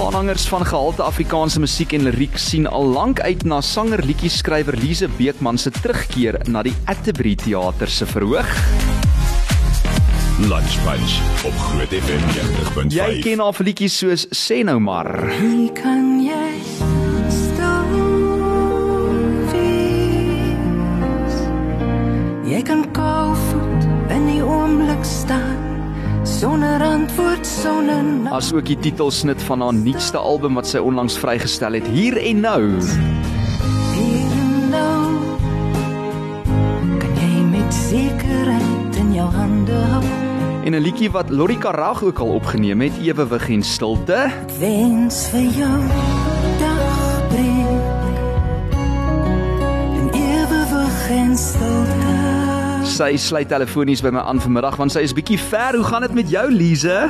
Aanhangers van gehalte Afrikaanse musiek en liriek sien al lank uit na sanger liedjie-skrywer Lize Beekman se terugkeer na die Atterbury Theater se verhoog. Lunch Punch op Groot FM 90.5. Jy ken haar vir liedjies soos Sê nou maar. Wie kan jy antwoord sonder na- As ook die titelsnit van haar nuutste album wat sy onlangs vrygestel het, Hier en Nou. hier en nou. Kan jy met sekerheid in jou hande hou? En 'n liedjie wat Lori Karag ook al opgeneem het, Ewewig en Stilte. Wens vir jou dagbreek en ewig en stilte. Sy sluit telefonies by my aan vanmiddag want sy is bietjie ver. Hoe gaan dit met jou, Lize?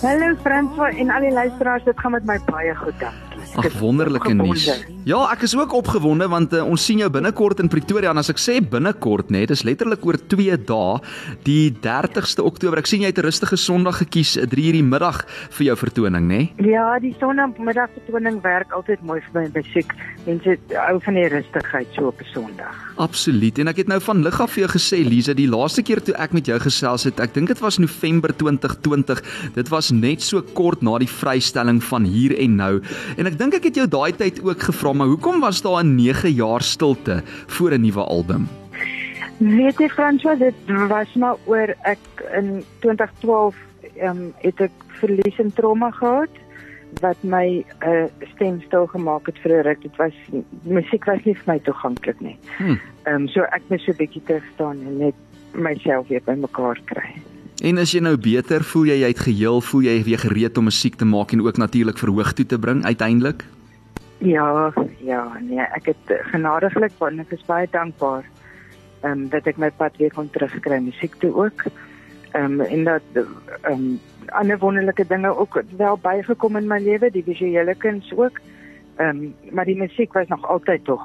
Hallo Franswa en al die luisteraars, dit gaan met my baie goed dankie. Ag wonderlike nuus. Ja, ek is ook opgewonde want uh, ons sien jou binnekort in Pretoria en as ek sê binnekort nê, dis letterlik oor 2 dae, die 30ste Oktober. Ek sien jy het 'n rustige Sondag gekies, 3 uur die middag vir jou vertoning nê. Ja, die sonnaandmiddagvertoning werk altyd mooi vir my musiek. Mense hou van die rustigheid so op 'n Sondag. Absoluut. En ek het nou van lig af vir jou gesê, Lize, die laaste keer toe ek met jou gesels het, ek dink dit was November 2020. Dit was net so kort na die vrystelling van Hier en Nou. En ek dink ek het jou daai tyd ook gevra, maar hoekom was daar 'n 9 jaar stilte voor 'n nuwe album? Weet jy Franswa, dit was maar oor ek in 2012 ehm um, het ek verlies en trauma gehad wat my uh, stem stil gemaak het vir 'n ruk. Dit was musiek was nie vir my toeganklik nie. Hm. Ehm um, so ek moes so 'n bietjie terug staan en net myself weer bymekaar kry. En as jy nou beter voel jy jy't geheel, voel jy weer gereed om musiek te maak en ook natuurlik verhoog toe te bring uiteindelik? Ja, ja, nee, ek het genadiglik want ek is baie dankbaar ehm um, dat ek my pad weer kon terugkry musiek toe ook. Ehm um, en dat ehm um, ander wonderlike dinge ook wel bygekom in my lewe, die visuele kuns ook. Ehm um, maar die musiek was nog altyd tog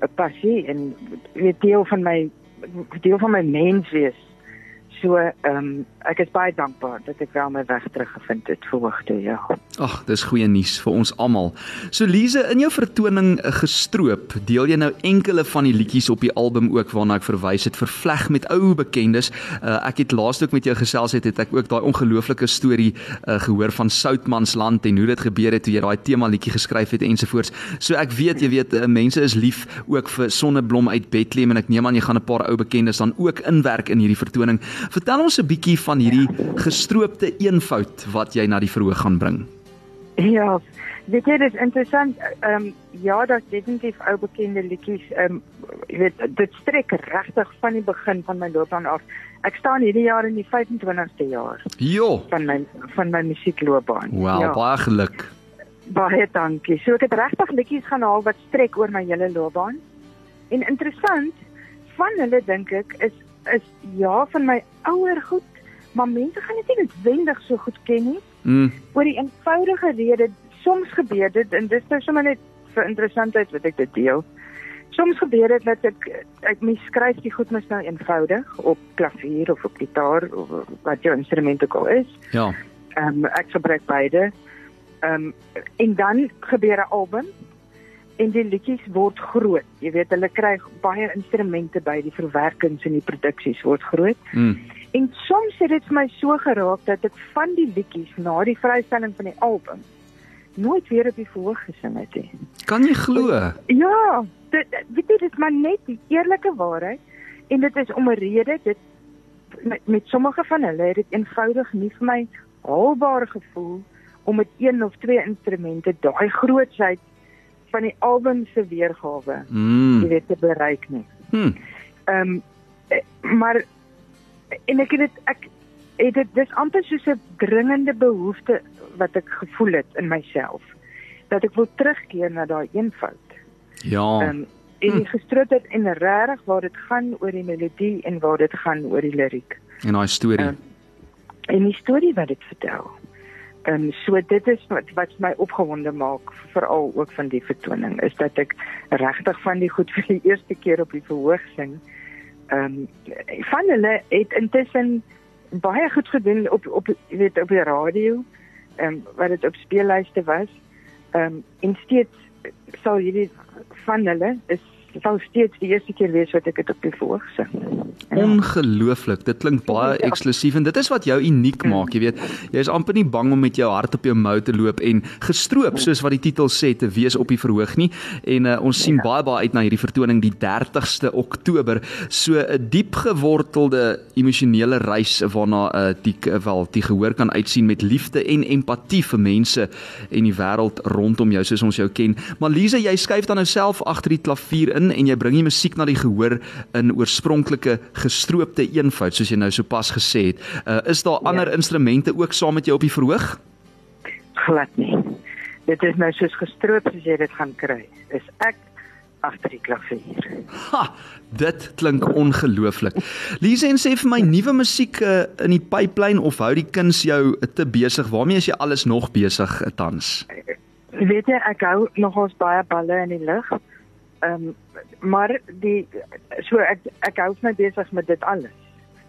'n passie en weet deel van my deel van my menswees. So ehm um, ek is baie dankbaar dat ek wel my weg teruggevind het verhoog toe, ja. Ag, dis goeie nuus vir ons almal. So Lize, in jou vertoning eh, gestroop, deel jy nou enkele van die liedjies op die album ook waarna ek verwys het, vervleg met ou bekendes. Uh, ek het laas ook met jou gesels het, het ek ook daai ongelooflike storie uh, gehoor van Soutmansland en hoe dit gebeur het toe jy daai tema liedjie geskryf het ensovoorts. So ek weet, jy weet, uh, mense is lief ook vir Sonneblom uit Bethlehem en ek neem aan jy gaan 'n paar ou bekendes dan ook inwerk in hierdie vertoning. Vertel ons 'n bietjie van hierdie gestroopte eenvoud wat jy na die verhoog gaan bring. Ja, weet jy dis interessant. Ehm um, ja, daar's definitief ou bekende liedjies. Ehm um, jy weet dit strek regtig van die begin van my loopbaan af. Ek staan hierdie jaar in die 25ste jaar Jo. van my van my musiekloopbaan. Wel, ja. baie geluk. Baie dankie. So ek het regtig liedjies gaan haal wat strek oor my hele loopbaan. En interessant, van hulle dink ek is is ja van my ouer goed, maar mense gaan dit nie noodwendig so goed ken nie Mm. oor die eenvoudige rede soms gebeur dit en dis nou sommer net vir interessantheid wat ek dit deel. Soms gebeur dit dat ek ek mens skryf die goed mos nou eenvoudig op klavier of op gitaar of wat jou instrument ook al is. Ja. Ehm um, ek gebruik beide. Ehm um, en dan gebeur 'n album en die liedjies word groot. Jy weet hulle kry baie instrumente by die verwerkings en die produksies word groot. Mm. En soms het dit vir my so geraak dat ek van die liedjies na die vrystelling van die album nooit weer op die verhoog gesing het nie. Kan jy glo? Ja, dit weet jy dit is maar net die eerlike waarheid en dit is om 'n rede dit met, met sommige van hulle het dit eenvoudig nie vir my haalbaar gevoel om met een of twee instrumente daai grootsheid van die album se weergawe jy Mm. weet te bereik nie. Hm. Ehm um, maar en ek het dit ek het dit dis amper soos 'n dringende behoefte wat ek gevoel het in myself dat ek wil terugkeer na daai eenvoud. Ja. Um, en die gestroopheid en regtig waar dit gaan oor die melodie en waar dit gaan oor die liriek En daai storie. ehm, en die storie wat dit vertel. Ehm um, so dit is wat wat my opgewonde maak veral ook van die vertoning is dat ek regtig van die goed vir die eerste keer op die verhoog sing. Ehm um, van hulle het intussen baie goed gedoen op op jy weet op die radio. ehm um, wat dit op speellyste was. Ehm um, en steeds sal hierdie van hulle is sal steeds die eerste keer wees wat ek dit op die verhoog sing. Ongelooflik. Dit klink baie Ja. eksklusief en dit is wat jou uniek maak, jy weet. Jy is amper nie bang om met jou hart op jou mou te loop en gestroop soos wat die titel sê te wees op die verhoog nie. En uh, ons sien baie baie uit na hierdie vertoning die 30ste Oktober. So 'n diep gewortelde emosionele reis waarna uh, die wel die gehoor kan uitsien met liefde en empatie vir mense en die wêreld rondom jou soos ons jou ken. Maar Lize, jy skuif dan nou self agter die klavier in en jy bring die musiek na die gehoor in oorspronklike gestroopte eenvoud soos jy nou sopas gesê het. Uh, is daar ander ja. instrumente ook saam met jou op die verhoog? Glad nie. Dit is nou soos gestroop soos jy dit gaan kry. Is ek agter die klavier. Ha, dit klink ongelooflik. Lise en sê vir my nuwe musiek uh, in die pipeline of hou die kuns jou te besig? Waarmee is jy alles nog besig uh, tans? Weet jy, ek hou nogals baie balle in die lug. Ehm um, maar die so ek ek hou my besig met dit alles.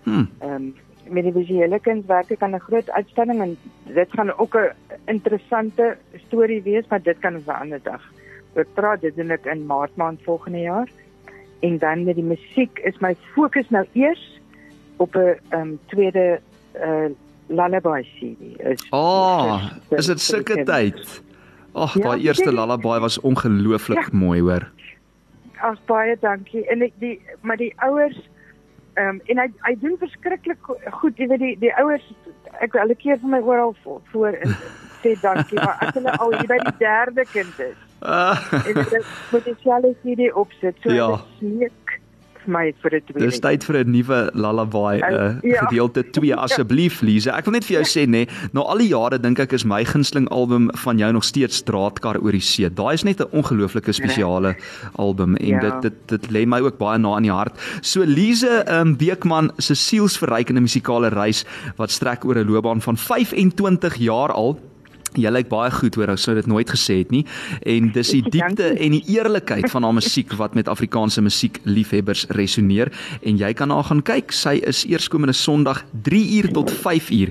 Hm. Ehm um, met die visuele kunswerke kan 'n groot uitstalling en dit gaan ook 'n interessante storie wees, maar dit kan ons 'n ander dag oor praat. Dit doen ek in Maart maand volgende jaar. En dan met die musiek is my fokus nou eers op 'n ehm um, tweede uh lullaby CD. Is Ah, is dit sulke tyd? Ag, Ja, daai eerste lullaby was ongelooflik Ja. mooi, hoor. Ag baie dankie. En ek die maar die ouers ehm um, en hy hy doen verskriklik go- goed, jy weet die die ouers ek hulle keer vir my oral voor, voor en sê dankie, maar as hulle al hier by die derde kind is Ah, en hulle potensiale CD opsit, so Ja. hulle smeek vir my vir 'n tweede. dis tyd vir 'n nuwe lullaby uh, Ja. gedeelte 2 asseblief, Lise. Ek wil net vir jou sê nê, na al die jare dink ek is my gunsteling album van jou nog steeds Draadkar oor die see. Daai is net 'n ongelooflike spesiale album en Ja. dit dit dit lê my ook baie na in die hart. So Lise um, Beekman se sielsverrykende musikale reis wat strek oor 'n loopbaan van 25 jaar al Jy lyk baie goed hoor, ek sou dit nooit gesê het nie. En dis die diepte en die eerlikheid van haar musiek wat met Afrikaanse musiekliefhebbers resoneer en jy kan haar gaan kyk. Sy is eerskomende Sondag 3 uur tot 5 uur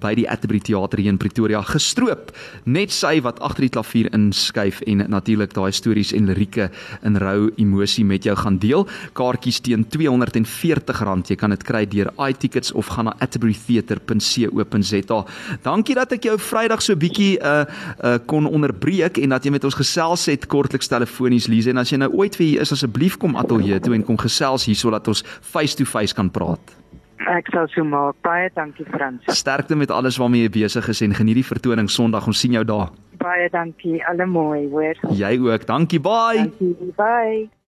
by die Atterbury Theater hier in Pretoria gestroop. Net sy wat agter die klavier inskuif en natuurlik daai stories en lirieke in rou emosie met jou gaan deel. Kaartjies teen R240. Jy kan dit kry deur iTickets of gaan na atterburytheater.co.za. Dankie dat ek jou Vrydag so bietjie uh uh kon onderbreek en dat jy met ons gesels het kortliks telefonies Lize en as jy nou ooit weer hier is asseblief kom ateljee toe en kom gesels hier sodat ons face to face kan praat. Ek sal so maak. Baie dankie Frans. Sterkte met alles waarmee jy besig is en geniet die vertoning Sondag. Ons sien jou daar. Baie dankie. Alle mooi, hoor. Jy ook. Dankie. Bye. Dankie. Bye.